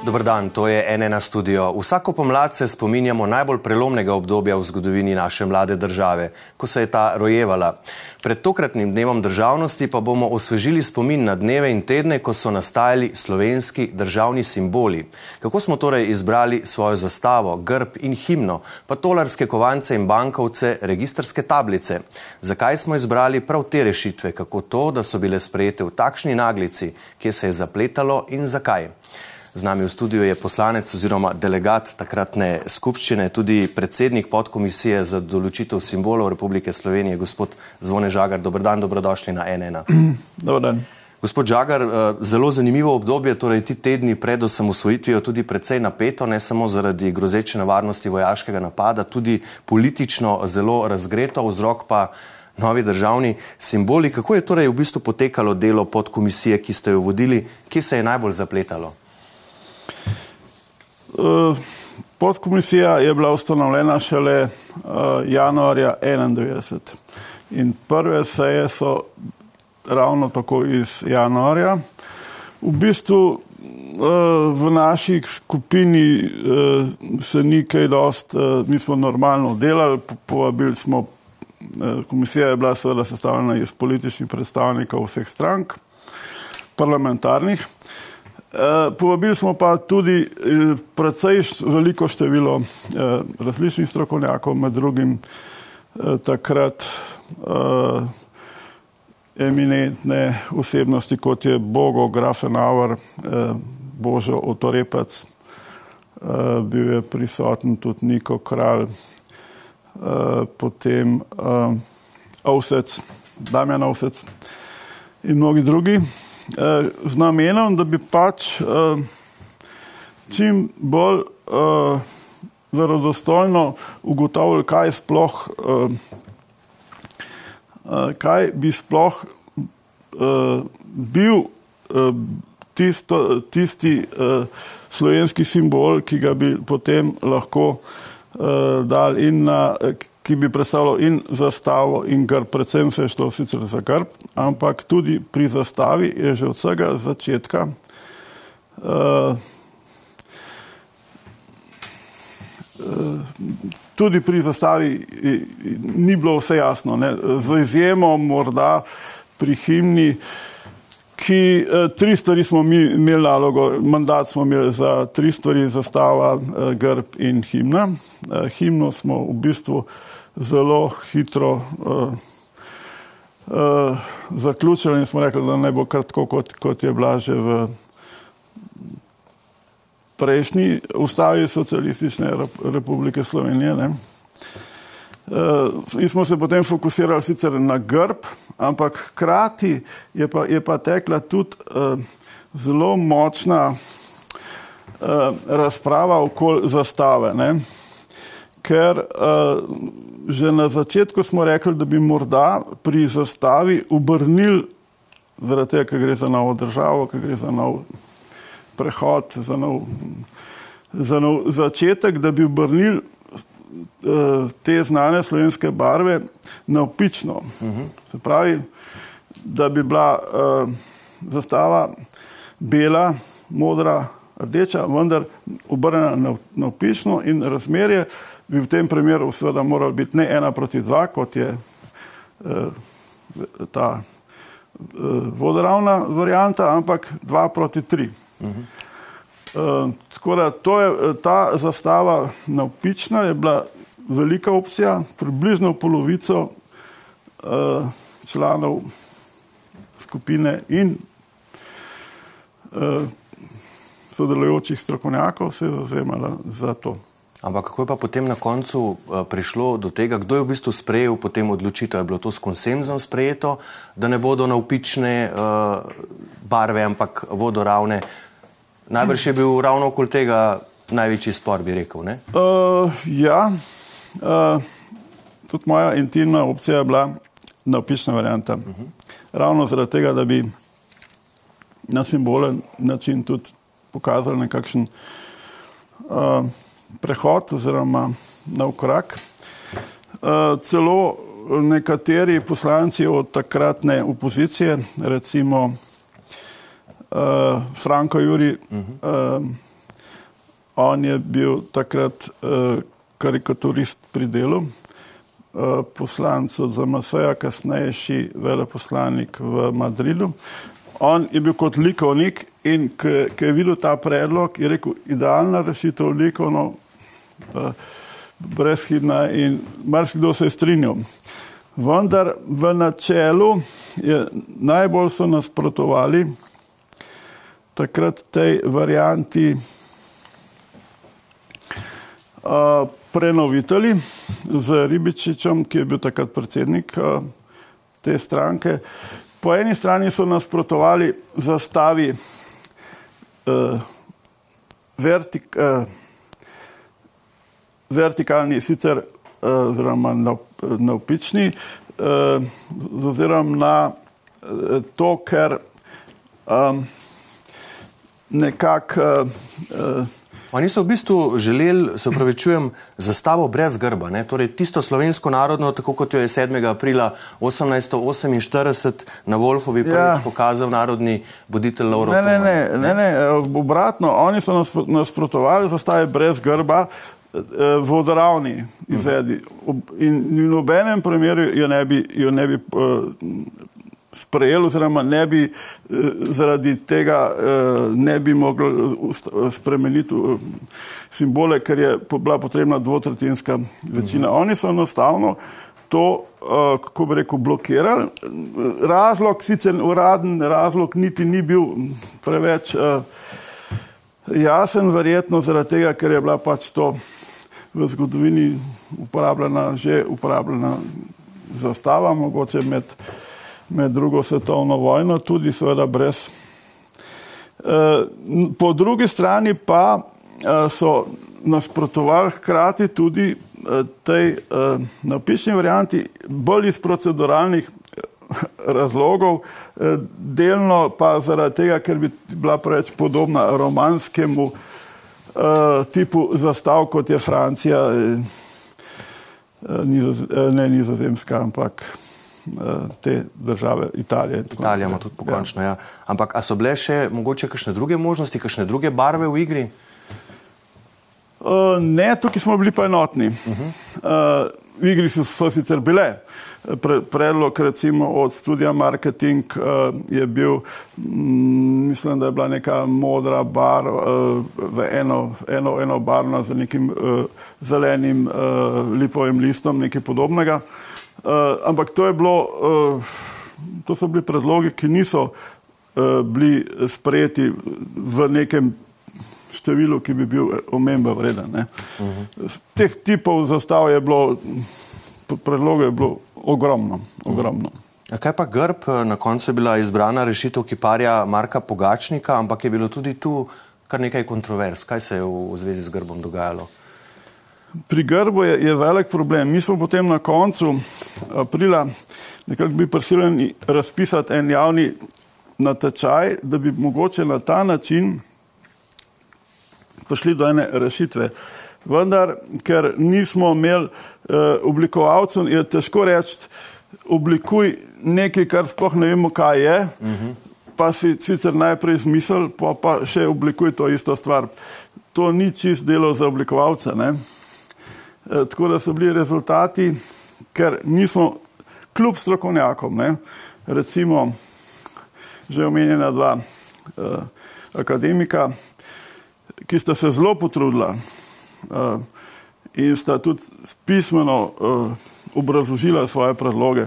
Dober dan, to je NN studio. Vsako pomlad se spominjamo najbolj prelomnega obdobja v zgodovini naše mlade države, ko se je ta rojevala. Pred tokratnim dnevom državnosti pa bomo osvežili spomin na dneve in tedne, ko so nastajali slovenski državni simboli. Kako smo torej izbrali svojo zastavo, grb in himno, pa tolarske kovance in bankovce, registrske tablice? Zakaj smo izbrali prav te rešitve, kako to, da so bile sprejete v takšni naglici, kje se je zapletalo in zakaj? Z nami v studiu je poslanec oziroma delegat takratne skupščine, tudi predsednik podkomisije za določitev simbolov Republike Slovenije, gospod Zvone Žagar. Dobr dan, dobrodošli na NN. Dobar dan. Gospod Žagar, eh, zelo zanimivo obdobje, torej ti tedni pred osamosvojitvijo tudi precej napeto, ne samo zaradi grozeče nevarnosti vojaškega napada, tudi politično zelo razgreto, vzrok pa novi državni simboli. Kako je torej v bistvu potekalo delo podkomisije, ki ste jo vodili, kje se je najbolj zapletalo? Eh, podkomisija je bila ustanovljena šele uh, januarja 1991 in prve seje so ravno tako iz januarja. V bistvu uh, v naši skupini uh, se ni kaj dost, uh, mi smo normalno delali, povabili smo, uh, komisija je bila seveda sestavljena iz političnih predstavnikov vseh strank, parlamentarnih. Eh, povabili smo pa tudi eh, precej veliko število eh, različnih strokovnjakov, med drugim takrat eminentne osebnosti, kot je Bogo Grafenauer, Božo Otorepec, bil je prisoten tudi Niko Kralj, potem Ovsec, Damjan Ovsec in mnogi drugi. Eh, z namenom, da bi pač uh, čim bolj uh, verodostojno ugotavljali, kaj sploh, uh, uh, kaj bi sploh uh, bil uh, tisto, tisti uh, slovenski simbol, ki ga bi potem lahko uh, dal in na, ki bi predstavljal in zastavo in grb, predvsem se je šlo sicer za grb, ampak tudi pri zastavi je že od vsega začetka uh, Tudi pri zastavi ni bilo vse jasno, ne. z izjemo morda pri himni, ki eh, tri stvari smo mi imeli nalogo, mandat smo imeli za tri stvari, zastava, grb in himna. Himno smo v bistvu eh, zelo hitro uh, uh, zaključili in smo rekli, da ne bo kratko, kot, kot je bila že v prejšnji ustavi socialistične republike Slovenije. Ne? Uh, in smo se potem fokusirali sicer na grb, ampak hkrati je, je pa tekla tudi uh, zelo močna uh, razprava okoli zastave. Ne? ker uh, že na začetku smo rekli, da bi morda pri zastavi obrnili, zaradi tega, ker gre za novo državo, ker gre za nov prehod, za nov, za nov začetek, da bi obrnili uh, te znane slovenske barve na opično. Uh -huh. Se pravi, da bi bila uh, zastava bela, modra, rdeča, vendar obrnjena na opično in razmerje bi v tem primeru seveda moral biti ne ena proti dva, kot je eh, ta eh, vodoravna varijanta, ampak dva proti tri. Uh -huh. eh, tako da to je, eh, ta zastava navpična je bila velika opcija, približno polovico eh, članov skupine in eh, sodelujočih strokovnjakov se je zauzemala za to. Ampak kako je pa potem na koncu uh, prišlo do tega, kdo je v bistvu sprejel potem odločitev? Je bilo to s konsenzom sprejeto, da ne bodo navpične uh, barve, ampak vodoravne? Najbrž je bil ravno okoli tega največji spor, bi rekel. Uh, ja, uh, tudi moja intimna opcija je bila navpična varianta. Uh -huh. Ravno zaradi tega, da bi na simbolen način tudi pokazali nekakšen. Uh, prehod oziroma nov korak. Uh, celo nekateri poslanci od takratne opozicije, recimo uh, Franko Juri, uh -huh. uh, on je bil takrat karikaturist pri delu, uh, poslanc od ZMS-ja, kasnejši veleposlanik v Madridu. On je bil kot likovnik in ki je videl ta predlog, je rekel, idealna rešitev likovno. Uh, brezhibna in marsikdo se je strinjal. Vendar v načelu je najbolj so nasprotovali takrat tej varianti uh, prenovitelji z Ribičičem, ki je bil takrat predsednik uh, te stranke. Po eni strani so nasprotovali zastavi uh, vertik, uh, vertikalni, sicer eh, oziroma navpični, eh, z ozirom na eh, to, ker nekako. Oni so v bistvu želeli, se upravičujem, zastavo brez grba, ne? torej tisto slovensko narodno, tako kot jo je 7. aprila 1848 na Wolfovi prvič ja. pokazal narodni voditelj Lauro. Ne, ne, ne, ne, ne, obratno, oni so nasprotovali zastave brez grba, Eh, vodoravni izvedi. In v nobenem primeru jo ne bi, jo ne bi uh, sprejel, oziroma ne bi uh, zaradi tega uh, ne bi mogli spremeniti uh, simbole, ker je bila potrebna dvotretinska večina. Mhm. Oni so enostavno to, kako bi rekel, blokirali. Razlog, sicer uraden razlog, niti ni bil preveč jasen, verjetno zaradi tega, ker je bila pač to v zgodovini uporabljena, že uporabljena zastava, mogoče med, med drugo svetovno vojno, tudi seveda brez. E, po drugi strani pa e, so nasprotovali hkrati tudi e, tej napišni varianti bolj iz proceduralnih razlogov, delno pa zaradi tega, ker bi bila preveč podobna romanskemu tipu zastav, kot je Francija, ne nizozemska, ampak te države, Italija. Italija ima tudi pokončno. Ja. Ja. Ampak so bile še mogoče kakšne druge možnosti, kakšne druge barve v igri? Uh, ne, tukaj smo bili pa enotni. Uh -huh. uh, v igri so, so sicer bile. Pre, predlog recimo od studija marketing uh, je bil, mm, mislim, da je bila neka modra bar uh, eno, eno, eno barno z nekim uh, zelenim uh, lipovim listom, nekaj podobnega. Uh, ampak to je bilo, uh, to so bili predlogi, ki niso uh, bili sprejeti v nekem številu, ki bi bil omembe vreden. Uh -huh. Teh tipov zastav je bilo, predlogov je bilo ogromno. ogromno. Uh -huh. Kaj pa grb? Na koncu je bila izbrana rešitev kiparja Marka Pogačnika, ampak je bilo tudi tu kar nekaj kontrovers. Kaj se je v, v zvezi z grbom dogajalo? Pri grbu je, je velik problem. Mi smo potem na koncu aprila nekako bi prisiljeni razpisati en javni natečaj, da bi mogoče na ta način prišli do ene rešitve. Vendar, ker nismo imeli uh, oblikovalcev, je težko reči, oblikuj nekaj, kar sploh ne vemo, kaj je, uh. -huh. pa si sicer najprej izmisel, pa, pa še oblikuj to isto stvar. To ni čist delo za oblikovalce. E, tako da so bili rezultati, ker nismo kljub strokovnjakom, ne, recimo že omenjena dva uh, akademika, ki sta se zelo potrudila uh, in sta tudi pismeno uh, obrazložila svoje predloge.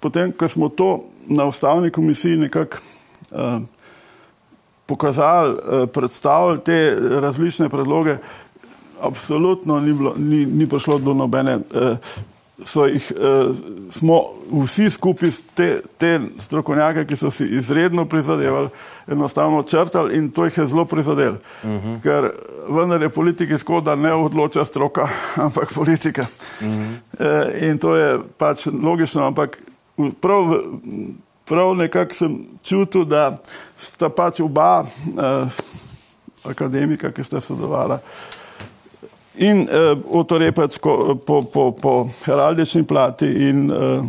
Potem, ko smo to na ustavni komisiji nekako uh, pokazali, uh, predstavili te različne predloge, absolutno ni, bilo, ni, ni prišlo do nobene so jih, uh, smo vsi skupaj te, te strokovnjake, ki so si izredno prizadevali, enostavno črtali in to jih je zelo prizadelo. Uh mhm. -huh. Ker vendar je politiki škoda, ne odloča stroka, ampak politika. Uh -huh. uh, in to je pač logično, ampak prav, prav nekako sem čutil, da sta pač oba uh, akademika, ki sta sodelovala, in uh, otorepec po, po, po heraldični plati in uh,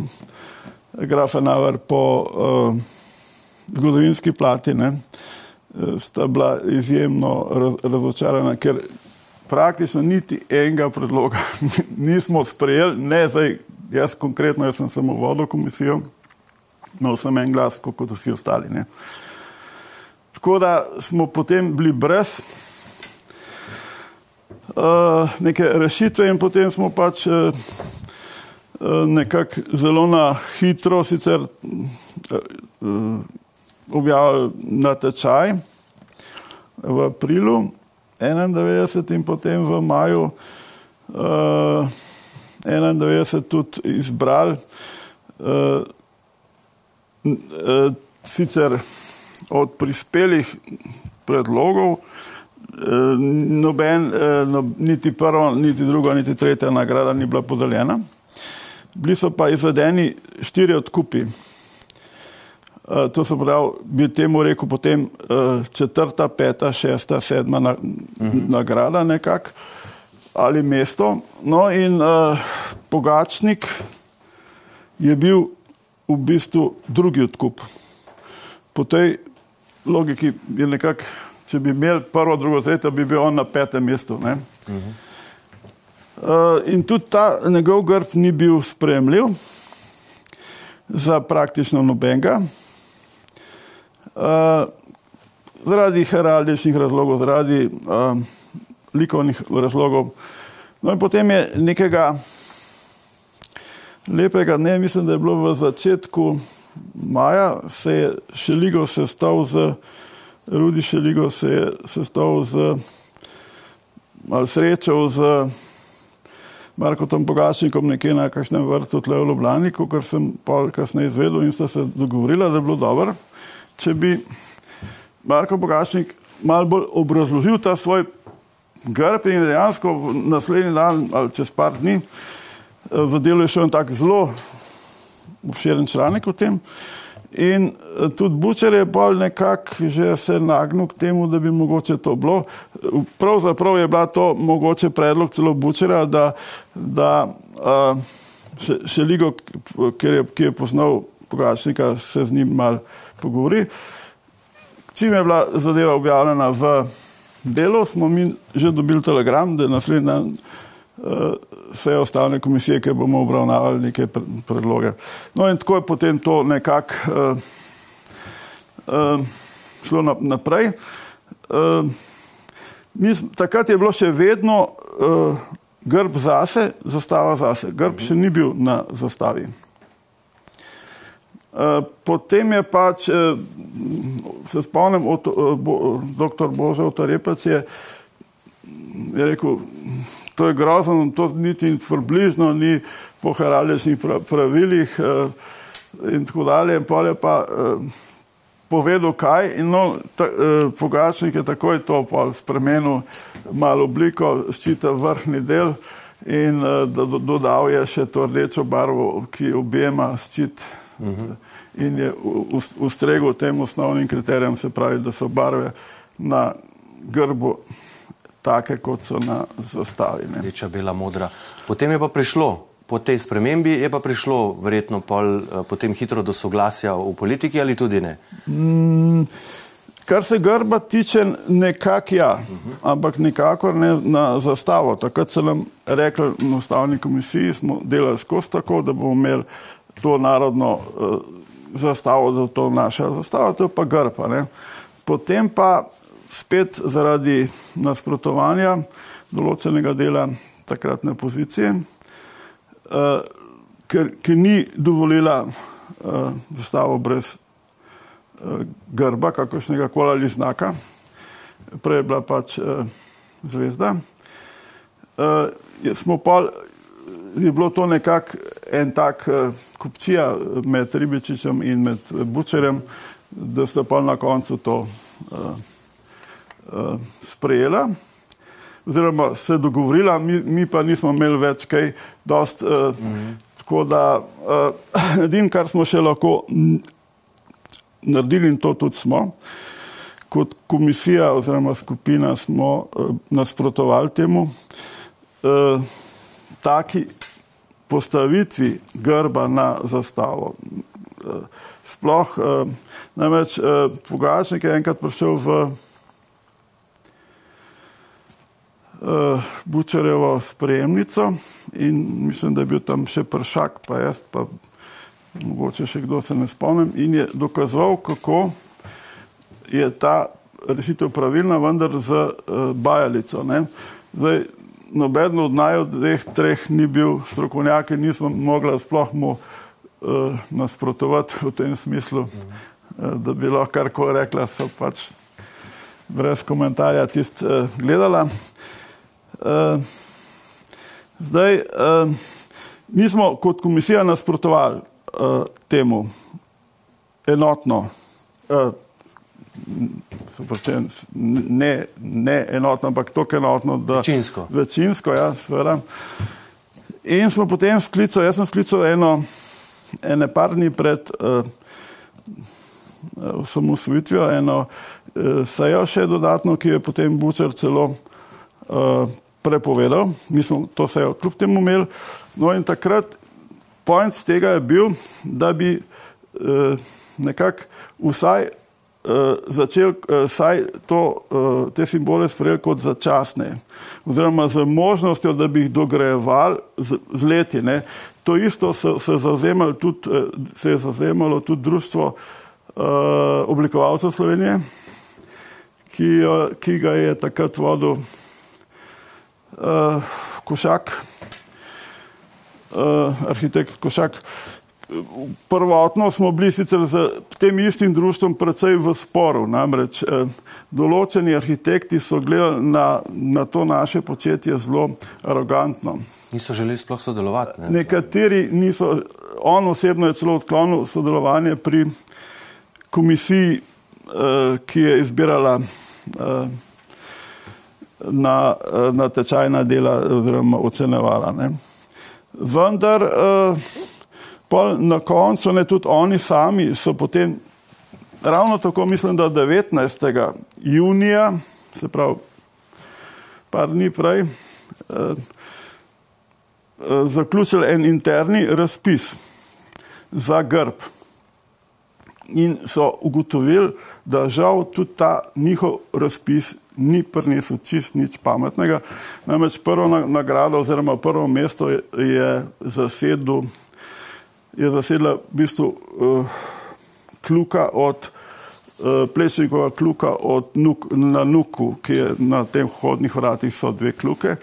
grafenaver po uh, zgodovinski plati, ne, sta bila izjemno raz, razočarana, ker praktično niti enega predloga nismo sprejeli, ne zdaj jaz konkretno, jaz sem samo vodil komisijo, imel sem en glas, kot vsi ostali. Ne. Tako da smo potem bili brez neke rešitve in potem smo pač uh, nekako zelo na hitro sicer objavili natečaj v aprilu 91 in potem v maju uh, 91 tudi izbrali sicer od prispelih predlogov Eh, noben, eh, no, niti prva, niti druga, niti tretja nagrada ni bila podeljena. Bili so pa izvedeni štiri odkupi. Eh, to se pravi, bi temu rekel potem četrta, peta, šesta, sedma na, mhm. nagrada nekako ali mesto. No in uh, Pogačnik je bil v bistvu drugi odkup. Po tej logiki je nekako če bi imeli prvo, drugo, tretje, bi bil on na petem mestu. Uh -huh. uh, in tudi ta njegov grb ni bil spremljiv za praktično nobenega. Uh, zaradi heraldičnih razlogov, zaradi uh, likovnih razlogov. No in potem je nekega lepega dne, mislim, da je bilo v začetku maja, se je Šeligo sestal z Rudi Šeligo se je sestal z, ali srečal z Markotom Pogačnikom nekje na kakšnem vrtu tle v Ljubljani, kar sem pa kasneje izvedel in sta se dogovorila, da je bilo dobro, če bi Marko Pogačnik mal bolj obrazložil ta svoj grb in dejansko naslednji dan ali čez par dni v delu je šel en tak zelo obširen članek o tem, In eh, tudi Bučer je bolj nekako že se nagnil k temu, da bi mogoče to bilo. Pravzaprav je bila to mogoče predlog celo Bučera, da, da uh, še, še Ligo, je, ki je poznal Pogačnika, se z njim mal pogovori. Čim je bila zadeva objavljena v delu, smo mi že dobili telegram, da je naslednji dan vse ostale komisije, ki bomo obravnavali neke predloge. No in tako je potem to nekako uh, uh, šlo naprej. Uh, mi, takrat je bilo še vedno uh, grb zase, zastava zase. Grb še ni bil na zastavi. Uh, potem je pač, uh, se spomnim, od, uh, bo, dr. Božo Tarepec je, je rekel, to je grozno, to niti približno ni po heraldičnih pravilih eh, in tako dalje. In pa je pa eh, povedal, kaj in no, ta, eh, pogačnik je takoj to spremenil malo obliko, ščita vrhni del in do, dodal je še to rdečo barvo, ki objema ščit. Uh mhm. -huh. In je ustregel tem osnovnim kriterijem, se pravi, da so barve na grbu take, kot so na zastavi. Rdeča, bela, modra. Potem je pa prišlo, po tej spremembi je pa prišlo verjetno pol, eh, potem hitro do soglasja v politiki ali tudi ne? Mm, kar se grba tiče, nekako ja, uh -huh. ampak nikakor ne na zastavo. Takrat so nam rekli na ustavni komisiji, smo delali skozi tako, da bomo imeli to narodno uh, zastavo, da to naša zastava, to je pa grba. Potem pa spet zaradi nasprotovanja določenega dela takratne pozicije, uh, ker, ker ni dovolila uh, zastavo brez uh, grba, kakršnega koli ali znaka, prej je bila pač uh, zvezda. Uh, smo pa, je bilo to nekako en tak uh, kupčija med Ribičičem in med Bučerjem, da ste pa na koncu to uh, sprejela, oziroma se dogovorila, mi, mi pa nismo imeli več kaj, dost, uh, mm -hmm. tako da uh, edino, kar smo še lahko naredili in to tudi smo, kot komisija oziroma skupina smo uh, nasprotovali temu, uh, taki postavitvi grba na zastavo. Uh, sploh, uh, namreč uh, Pogačnik je enkrat prišel v uh, Bučarevo sprejemnico in mislim, da je bil tam še pršak, pa jaz pa mogoče še kdo se ne spomnim in je dokazoval, kako je ta rešitev pravilna, vendar z uh, bajalico. Ne? Zdaj, noben od naj od dveh, treh ni bil strokovnjak in nismo mogli sploh mu uh, nasprotovati v tem smislu, uh, da bi lahko karkoli rekla, so pač brez komentarja tist uh, gledala. Uh, zdaj, uh, mi smo kot komisija nasprotovali uh, temu enotno, uh, Pročen, ne, ne enotno, ampak tako enotno, da večinsko. Večinsko, ja, seveda. In smo potem sklicali, jaz sem sklical eno, ene par dni pred uh, osamosvojitvijo, eno uh, sejo še dodatno, ki je potem Bučer celo uh, prepovedal. Mi smo to sejo kljub temu imeli. No in takrat point tega je bil, da bi uh, nekako vsaj uh, začel uh, saj to, uh, te simbole sprejeli kot začasne, oziroma z možnostjo, da bi jih dograjevali z, z leti. Ne. To isto se, se, tudi, uh, se je zazemalo tudi društvo uh, oblikovalcev Slovenije, ki, uh, ki ga je takrat vodil uh, Košak, uh, arhitekt Košak. Prvotno smo bili sicer z tem istim društvom precej v sporu, namreč eh, določeni arhitekti so gledali na, na to naše početje zelo arogantno. Niso želeli sploh sodelovati. Ne? Nekateri niso, on osebno je celo odklonil sodelovanje pri komisiji, eh, ki je izbirala eh, na, na tečajna dela oziroma ocenevala. Ne. Vendar eh, na koncu ne tudi oni sami so potem, ravno tako mislim, da 19. junija, se pravi par dni prej, eh, eh, zaključili en interni razpis za grb. In so ugotovili, da žal tudi ta njihov razpis ni prinesel čist nič pametnega. Namreč prvo nagrado oziroma prvo mesto je, je zasedel je zasedla v bistvu uh, kluka od uh, Plešnikova kluka od nuk, na Nuku, ki je na tem hodnih vratih so dve kluke.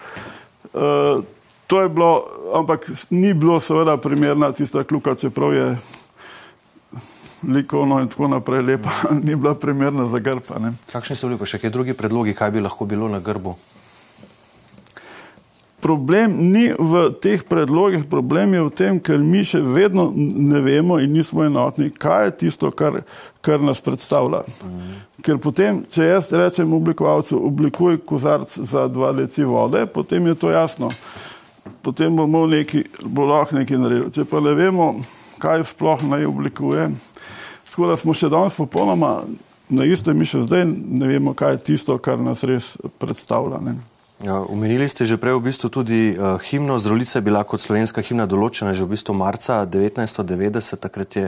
Uh, to je bilo, ampak ni bilo seveda primerna tista kluka, čeprav je likovno in tako naprej lepa, ni bila primerna za grpa. Kakšni so bili pa še kaj drugi predlogi, kaj bi lahko bilo na grbu? problem ni v teh predlogih, problem je v tem, ker mi še vedno ne vemo in nismo enotni, kaj je tisto, kar, kar nas predstavlja. Mhm. Ker potem, če jaz rečem oblikovalcu, oblikuj kozarc za dva deci vode, potem je to jasno. Potem bomo neki, bo lahko nekaj naredili. Če pa ne vemo, kaj sploh naj oblikuje, tako da smo še danes popolnoma na isto, mi še zdaj ne vemo, kaj je tisto, kar nas res predstavlja. Ne. Umenili ja, ste že prej v bistvu tudi uh, himno. Zdravljica je bila kot slovenska himna določena že v bistvu marca 1990, takrat je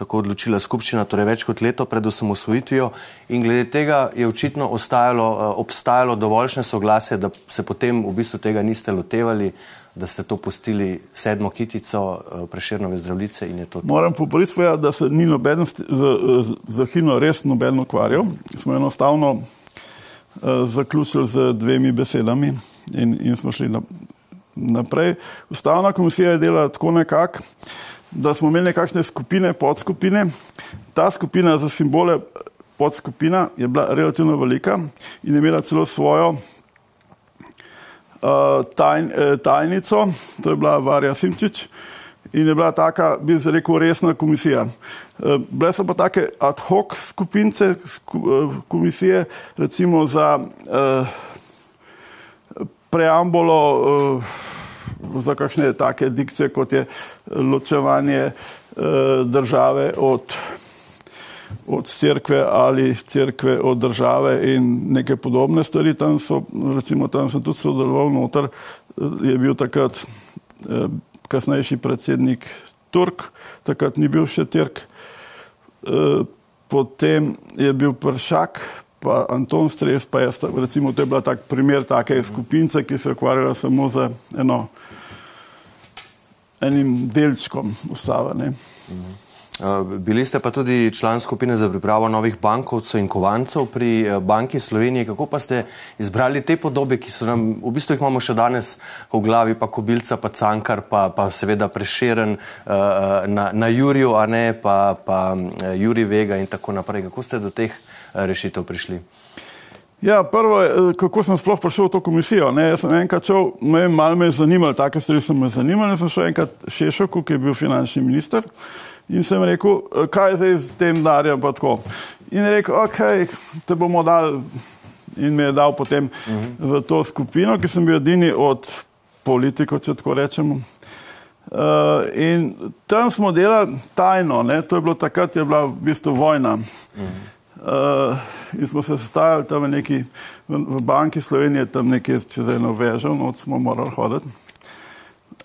tako odločila skupščina, torej več kot leto pred osamosvojitvijo. In glede tega je očitno ostajalo, uh, obstajalo dovoljšne soglasje, da se potem v bistvu tega niste lotevali, da ste to pustili sedmo kitico uh, preširnove zdravljice in je to. Moram popriti povedati, da se ni noben za himno res noben ukvarjal. Smo enostavno zaključili z dvemi besedami in, in smo šli naprej. Ustavna komisija je delala tako nekako, da smo imeli nekakšne skupine, podskupine. Ta skupina za simbole podskupina je bila relativno velika in je imela celo svojo uh, tajn, uh, tajnico, to je bila Varja Simčič. Uh, in je bila taka, bi se rekel, resna komisija. Eh, bile so pa take ad hoc skupince, eh, komisije, recimo za eh, preambolo, za kakšne take dikcije, kot je ločevanje države od, od crkve ali crkve od države in neke podobne stvari. Tam, so, recimo, tam sem tudi sodeloval noter, je bil takrat eh, kasnejši predsednik Turk, takrat ni bil še Tirk. Eh, potem je bil Pršak, pa Anton Stres, pa je, recimo, to je bila tak primer take skupince, ki se je ukvarjala samo z eno, enim delčkom ustave. Ne. Bili ste pa tudi član skupine za pripravo novih bankovcev in kovancev pri Banki Slovenije. Kako pa ste izbrali te podobe, ki so nam, v bistvu jih imamo še danes v glavi, pa Kobilca, pa Cankar, pa, pa seveda Prešeren na, na Juriju, a ne pa, pa Juri Vega in tako naprej. Kako ste do teh rešitev prišli? Ja, prvo kako sem sploh prišel v to komisijo. Ne, jaz sem enkrat šel, me, malo me je zanimalo, take stvari so me zanimale. Sem šel enkrat Šešoku, ki je bil finančni minister in sem rekel, kaj je zdaj z tem darjem pa tako. In je rekel, ok, te bomo dal in me je dal potem uh -huh. v to skupino, ki sem bil edini od politikov, če tako rečemo. Uh, in tam smo delali tajno, ne? to je bilo takrat, je bila v bistvu vojna. Uh -huh. Uh, in smo se sestajali tam neki, v, v banki Slovenije, tam nekje čez eno vežo, noč smo morali hoditi.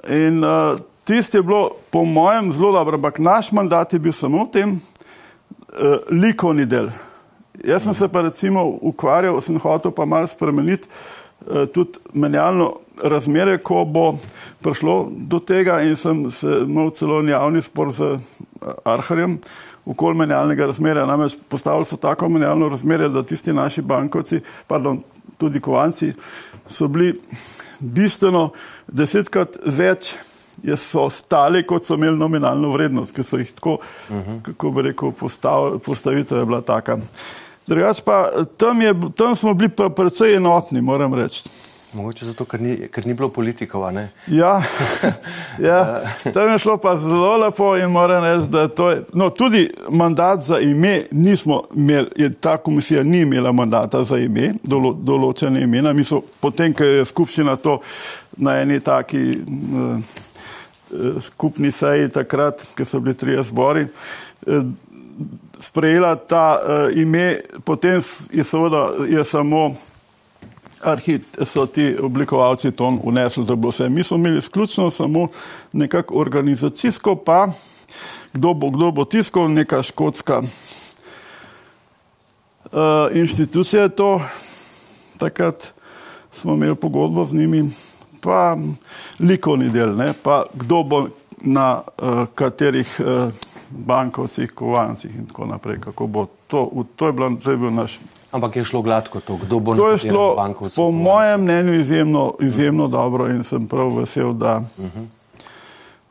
In uh, tisti je bilo, po mojem, zelo dobro, ampak naš mandat je bil samo v tem uh, likovni del. Jaz sem se pa recimo ukvarjal, sem hotel pa malo spremeniti uh, tudi menjalno razmere, ko bo prišlo do tega in sem se imel celo javni spor z Arharjem, okoli menjalnega razmerja. Namreč postavili so tako menjalno razmerje, da tisti naši bankovci, pardon, tudi kovanci, so bili bistveno desetkrat več, so stali, kot so imeli nominalno vrednost, ker so jih tako, uh -huh. kako bi rekel, postav, postavitev je bila taka. Drugač pa tam, je, tam smo bili pa precej enotni, moram reči. Mogoče zato, ker ni, ker ni bilo politikov. Ja, ja, tam je šlo pa zelo lepo in moram reči, da to je. No, tudi mandat za ime nismo imeli, ta komisija ni imela mandata za ime, dolo, določene imena. Mi so potem, ko je skupščina to na eni taki uh, skupni seji takrat, ko so bili trije zbori, uh, sprejela ta uh, ime, potem je seveda je samo arhit, so ti oblikovalci to unesli, da bo vse. Mi smo imeli izključno samo nekako organizacijsko, pa kdo bo, kdo bo tiskal, neka škotska uh, inštitucija je to, takrat smo imeli pogodbo z njimi, pa likovni del, ne, pa kdo bo na uh, katerih uh, bankovcih, kovancih in tako naprej, kako bo to, to je, bilo, to je bil naš Ampak je šlo gladko to, kdo bo to je šlo, po mojem mnenju, izjemno, izjemno dobro in sem prav vesel, da, uh -huh.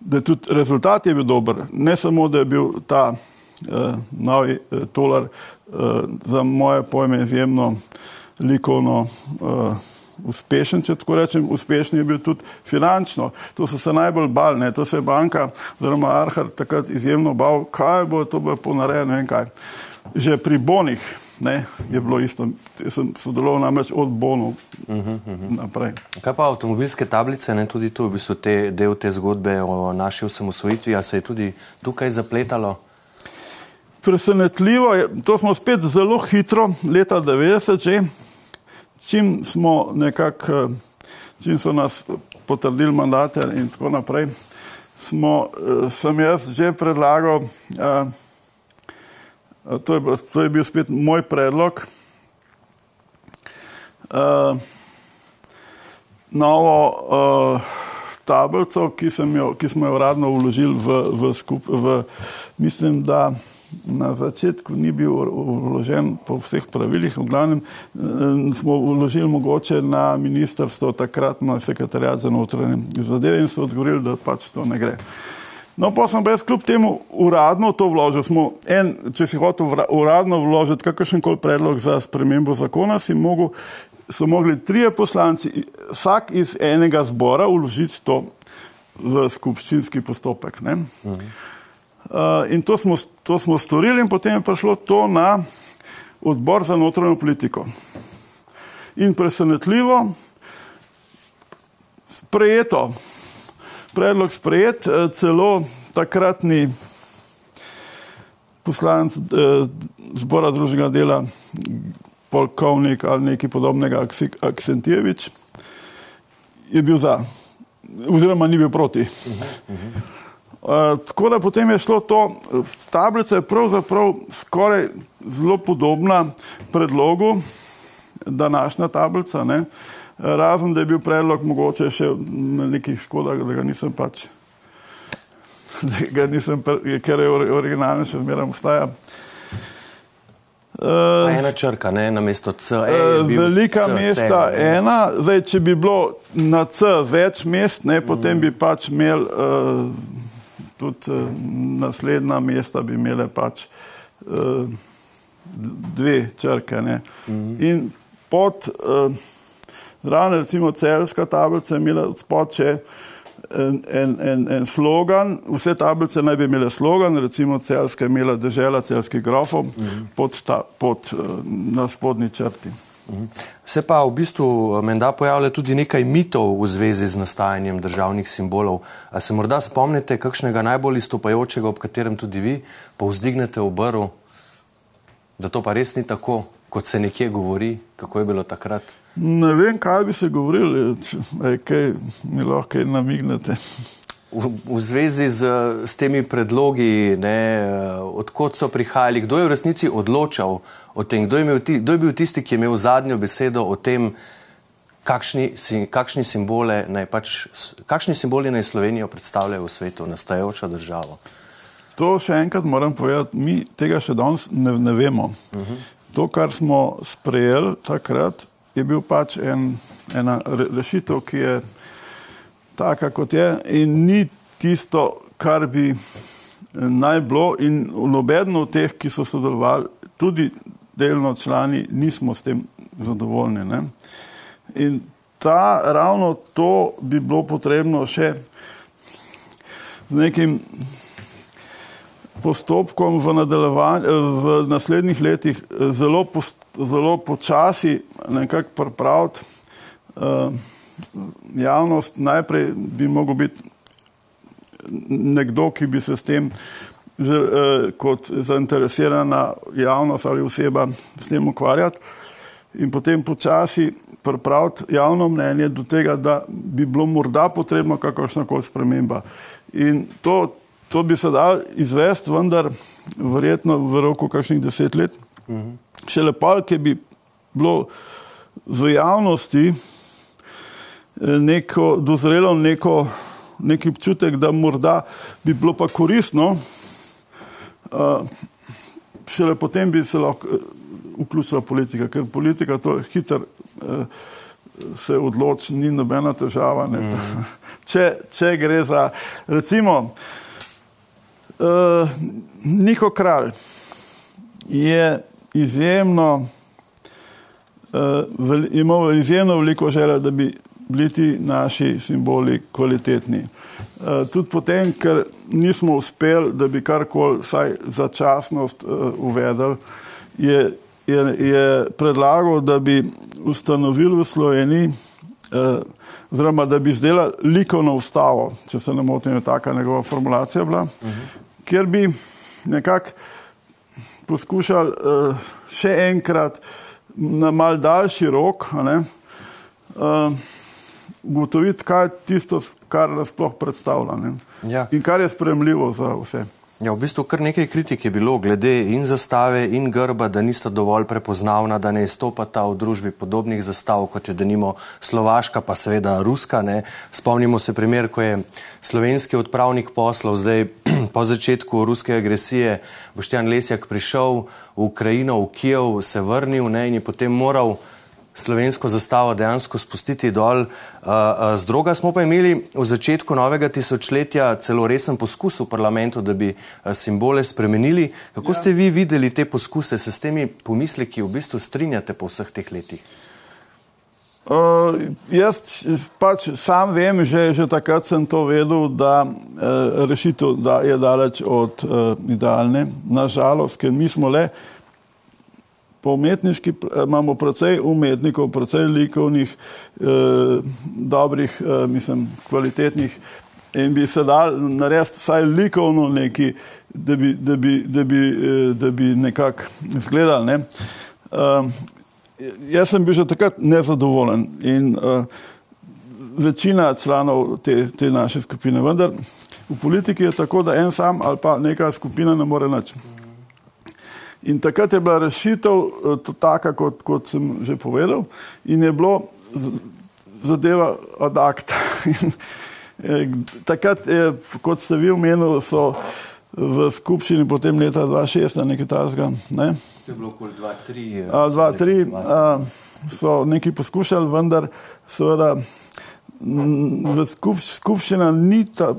da tudi rezultat je bil dober. Ne samo, da je bil ta uh, novi uh, tolar uh, za moje pojme izjemno likovno uh, uspešen, če tako rečem, uspešen je bil tudi finančno. To so se najbolj bali, ne? to se je banka oziroma Arhar takrat izjemno bal, kaj bo to bo ponarejeno, ne vem kaj. Že pri bonih ne, je bilo isto. Jaz sem sodeloval namreč od bonov uh -huh, uh -huh. naprej. Kaj pa avtomobilske tablice, ne, tudi tu v bistvu te, del te zgodbe o naši osamosvojitvi, a se je tudi tukaj zapletalo? Presenetljivo je, to smo spet zelo hitro, leta 90 že, čim smo nekako, čim so nas potrdili mandate in tako naprej, smo, eh, sem jaz že predlagal, uh, To je, to je bil spet moj predlog. Novo tablico, ki, jo, ki smo jo uradno vložili v, v, skup, v, mislim, da na začetku ni bil vložen po vseh pravilih, v glavnem smo vložili mogoče na ministrstvo takrat na sekretarjat za notranje zadeve in so odgovorili, da pač to ne gre. No, pa sem brez kljub temu uradno to vložil. Smo en, če si hotel uradno vložiti kakršen koli predlog za spremembo zakona, si mogel, so mogli trije poslanci, vsak iz enega zbora, vložiti to v skupščinski postopek. Uh -huh. Uh, in to smo, to smo storili in potem je prišlo to na odbor za notranjo politiko. In presenetljivo, sprejeto predlog sprejet, eh, celo takratni poslanec eh, zbora združenega dela, polkovnik ali nekaj podobnega, Aksentijevič, je bil za, oziroma ni bil proti. Uh, tako da potem je šlo to, tablica je pravzaprav skoraj zelo podobna predlogu, današnja tablica, ne? razen da je bil predlog mogoče še nekih škoda, da ga nisem pač, da ga nisem, ker je originalno še zmeraj obstaja. Uh, ena črka, ne na mesto C. E, uh, velika C, mesta, C, ena. Zdaj, če bi bilo na C več mest, ne, potem mm. bi pač imel uh, tudi uh, naslednja mesta, bi imele pač uh, dve črke. Mm. In pod, uh, zraven recimo celska tablica je imela spod en, en, en, en slogan, vse tablice naj bi imele slogan, recimo celska je imela država celskih grofov mhm. pod, ta, pod na spodnji črti. Mhm. Se pa v bistvu menda pojavlja tudi nekaj mitov v zvezi z nastajanjem državnih simbolov. A se morda spomnite kakšnega najbolj izstopajočega, ob katerem tudi vi povzdignete obrv, da to pa res ni tako, kot se nekje govori, kako je bilo takrat? Ne vem, kaj bi se govorili, če kaj mi lahko namignete. V, v zvezi z, z temi predlogi, odkot so prihajali, kdo je v resnici odločal o tem, kdo je, ti, kdo je bil tisti, ki je imel zadnjo besedo o tem, kakšni, kakšni, simbole naj pač, kakšni simboli naj Slovenijo predstavljajo v svetu, nastajajočo državo. To še enkrat moram povedati, mi tega še danes ne, ne vemo. Uh mhm. -huh. To, kar smo sprejeli takrat, je bil pač en, ena rešitev, ki je taka, kot je, in ni tisto, kar bi eh, naj bilo, in nobeno od teh, ki so sodelovali, tudi delno člani, nismo s tem zadovoljni. Ne? In ta, ravno to bi bilo potrebno še z nekim postopkom v, v naslednjih letih eh, zelo, post, zelo počasi nekako pripraviti. Uh, javnost najprej bi mogel biti nekdo, ki bi se s tem kot zainteresirana javnost ali oseba s tem ukvarjati in potem počasi pripraviti javno mnenje do tega, da bi bilo morda potrebno kakršna koli sprememba. In to, To bi se dal izvesti, vendar verjetno v roku kakšnih deset let. Uh mhm. -huh. Še lepo, ki bi bilo v javnosti eh, neko, dozrelo neko, neki občutek, da morda bi bilo pa koristno, uh, šele potem bi se lahko uh, vključila politika, ker politika to hitro uh, se odloči, ni nobena težava. Uh. -huh. če, če gre za, recimo, Uh, Niko kralj je izjemno, uh, vel, imel izjemno veliko želja, da bi bili ti naši simboli kvalitetni. Uh, tudi potem, ker nismo uspeli, da bi karkoli, vsaj začasnost uh, uvedli, je, je, je predlagal, da bi ustanovili v Sloveniji uh, oziroma da bi izdelali likovno ustavo, če se ne motim, je taka njegova formulacija bila, uh -huh kjer bi nekako poskušali še enkrat na mal daljši rok uh, ugotoviti, kaj je tisto, kar nas sploh predstavlja ja. in kar je spremljivo za vse. Ja, v bistvu kar nekaj kritik je bilo glede in zastave in grba, da nista dovolj prepoznavna, da ne izstopata v družbi podobnih zastav, kot je denimo Slovaška, pa seveda Ruska. Ne. Spomnimo se primer, ko je slovenski odpravnik poslov zdaj po začetku ruske agresije Boštjan Lesjak prišel v Ukrajino, v Kijev, se vrnil ne, in je potem moral slovensko zastavo dejansko spustiti dol. Z druga smo pa imeli v začetku novega tisočletja celo resen poskus v parlamentu, da bi simbole spremenili. Kako ja. ste vi videli te poskuse, se s temi pomisleki v bistvu strinjate po vseh teh letih? Uh, jaz pač sam vem, že, že takrat sem to vedel, da uh, rešitev da je daleč od uh, idealne. Nažalost, ker mi smo le uh, po umetniški imamo precej umetnikov, precej likovnih, eh, dobrih, eh, mislim, kvalitetnih in bi se dal narediti vsaj likovno neki, da bi, da bi, da bi, eh, da bi nekako izgledal. Ne. Uh, jaz sem bil že takrat nezadovoljen in uh, večina članov te, te naše skupine, vendar v politiki je tako, da en sam ali pa neka skupina ne more nič. In takrat je bila rešitev to taka, kot, kot sem že povedal, in je bilo zadeva od akta. Eh, takrat, je, kot ste vi omenili, so v skupščini potem leta 2006 nekaj tasga. Ne? To je bilo okoli 2-3. 2-3 so neki poskušali, vendar seveda v skupščina ni ta,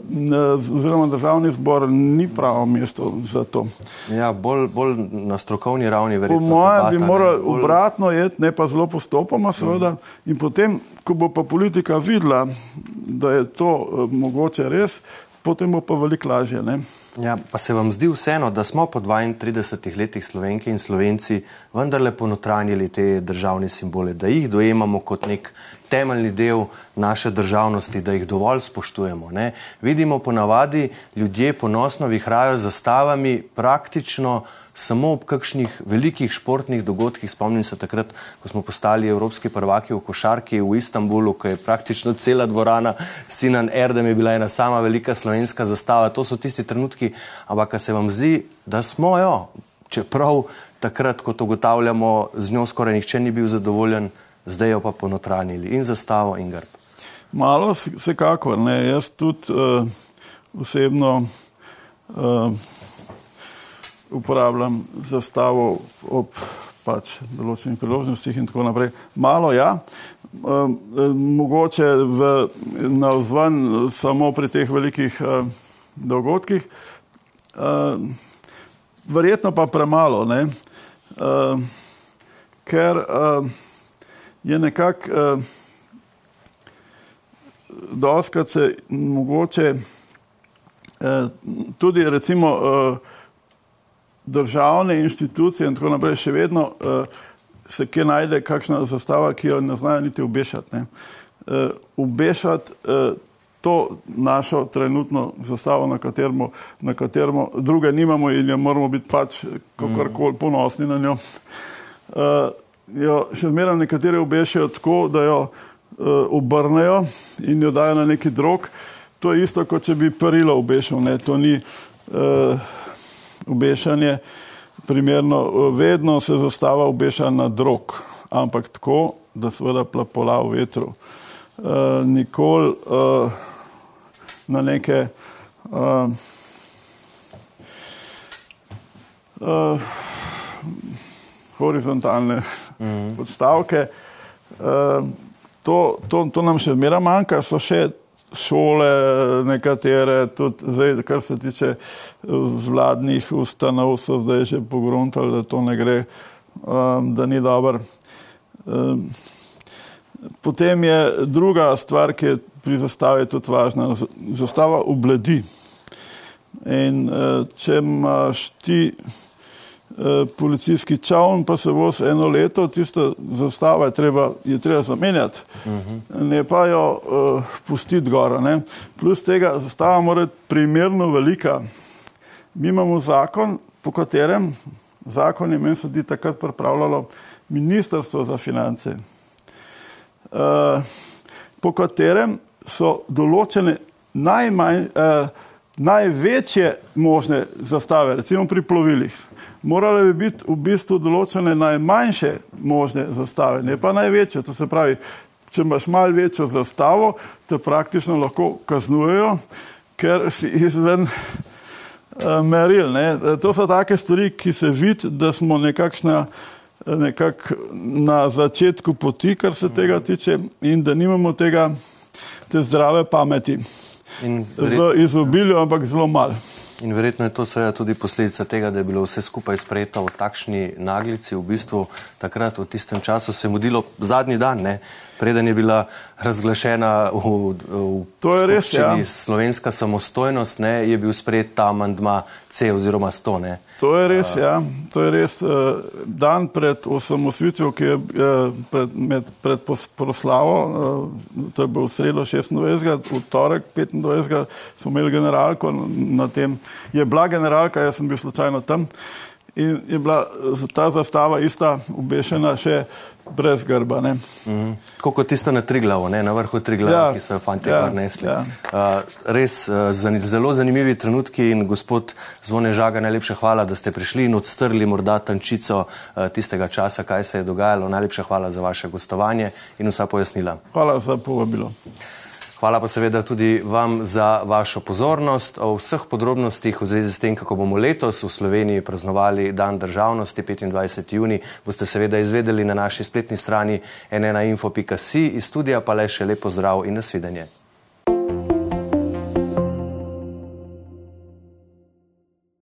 oziroma državni zbor ni pravo mesto za to. Ja, bolj, bolj na strokovni ravni verjetno. Po mojem bi morali bolj... obratno jeti, ne pa zelo postopoma seveda mm. in potem, ko bo pa politika videla, da je to uh, mogoče res, potem bo pa veliko lažje. Ne? Ja, pa se vam zdi vseeno, da smo po 32 letih slovenke in slovenci vendarle ponotranjili te državne simbole, da jih dojemamo kot nek temeljni del naše državnosti, da jih dovolj spoštujemo. Ne? Vidimo ponavadi ljudje ponosno vihrajo zastavami praktično samo ob kakšnih velikih športnih dogodkih. Spomnim se takrat, ko smo postali evropski prvaki v košarki v Istanbulu, ko je praktično cela dvorana Sinan Erdem je bila ena sama velika slovenska zastava. To so tisti trenutki, ampak se vam zdi, da smo jo, čeprav takrat, kot ugotavljamo, z njo skoraj nihče ni bil zadovoljen, zdaj jo pa ponotranili in zastavo in grb. Malo vsekakor, ne, jaz tudi uh, osebno uh, uporabljam zastavo ob pač določenih priložnostih in tako naprej. Malo ja, uh, mogoče v, na vzven samo pri teh velikih uh, dogodkih, verjetno pa premalo, ne, ker je nekako doskrat se mogoče tudi recimo državne inštitucije in tako naprej še vedno uh, se kje najde kakšna zastava, ki jo ne znajo niti obešati. Ne. Uh, obešati uh, to našo trenutno zastavo, na katermo, na katermo druge nimamo in jo moramo biti pač kakorkoli ponosni na njo. Uh, jo še zmeraj nekateri obešajo tako, da jo uh, obrnejo in jo dajo na neki drog. To je isto, kot če bi perilo obešal. Ne? To ni uh, obešanje. Primerno, vedno se zastava obeša na drog, ampak tako, da seveda plapola v vetru. Uh, nikoli uh, na neke uh, uh, horizontalne mm. podstavke. Uh, to, to, to nam še zmeraj manjka, so še šole, nekatere, tudi zdaj, kar se tiče eh, vladnih ustanov, so zdaj že pogruntali, da to ne gre, um, da ni dobro. Um, potem je druga stvar, ki je pri zastavi tudi važna, zastava obledi. In uh, če imaš ti policijski čovn, pa se voz eno leto, tista zastava je treba, je treba zamenjati, uh -huh. ne pa jo uh, pustiti gora. Ne. Plus tega zastava mora biti primerno velika. Mi imamo zakon, po katerem zakon je meni sodi takrat pripravljalo Ministrstvo za finance, uh, po katerem so določene najmanj, uh, največje možne zastave, recimo pri plovilih morale bi biti v bistvu določene najmanjše možne zastave, ne pa največje. To se pravi, če imaš malo večjo zastavo, te praktično lahko kaznujejo, ker si izven uh, meril. Ne. To so take stvari, ki se vidi, da smo nekakšna nekak na začetku poti, kar se tega tiče, in da nimamo tega, te zdrave pameti. In v izobilju, ampak zelo malo. In verjetno je to seveda tudi posledica tega, da je bilo vse skupaj sprejeto v takšni naglici. V bistvu takrat, v tistem času, se je mudilo zadnji dan, ne? Preden je bila razglašena v, v res, ja. slovenska samostojnost, ne? je bil sprejet ta amandma C oziroma 100. Ne? To je res, ja. To je res. Uh, dan pred osamosvitvijo, ki je uh, pred, med, pred proslavo, uh, to je bil sredo 26. v torek 25. smo imeli generalko na tem. Je bila generalka, jaz sem bil slučajno tam in je bila ta zastava ista obešena še brez grba. Mm -hmm. Kot tisto na Triglavu, na vrhu Triglava, ja, ki so jo fanti ja, nesli. Ja. Uh, res uh, zelo zanimivi trenutki in gospod Zvone Žaga, najlepša hvala, da ste prišli in odstrli morda tančico uh, tistega časa, kaj se je dogajalo. Najlepša hvala za vaše gostovanje in vsa pojasnila. Hvala za povabilo. Hvala pa seveda tudi vam za vašo pozornost. O vseh podrobnostih v zvezi s tem, kako bomo letos v Sloveniji praznovali Dan državnosti 25. juni, boste seveda izvedeli na naši spletni strani nnainfo.si. Iz studija pa le še lepo zdrav in nasvidenje.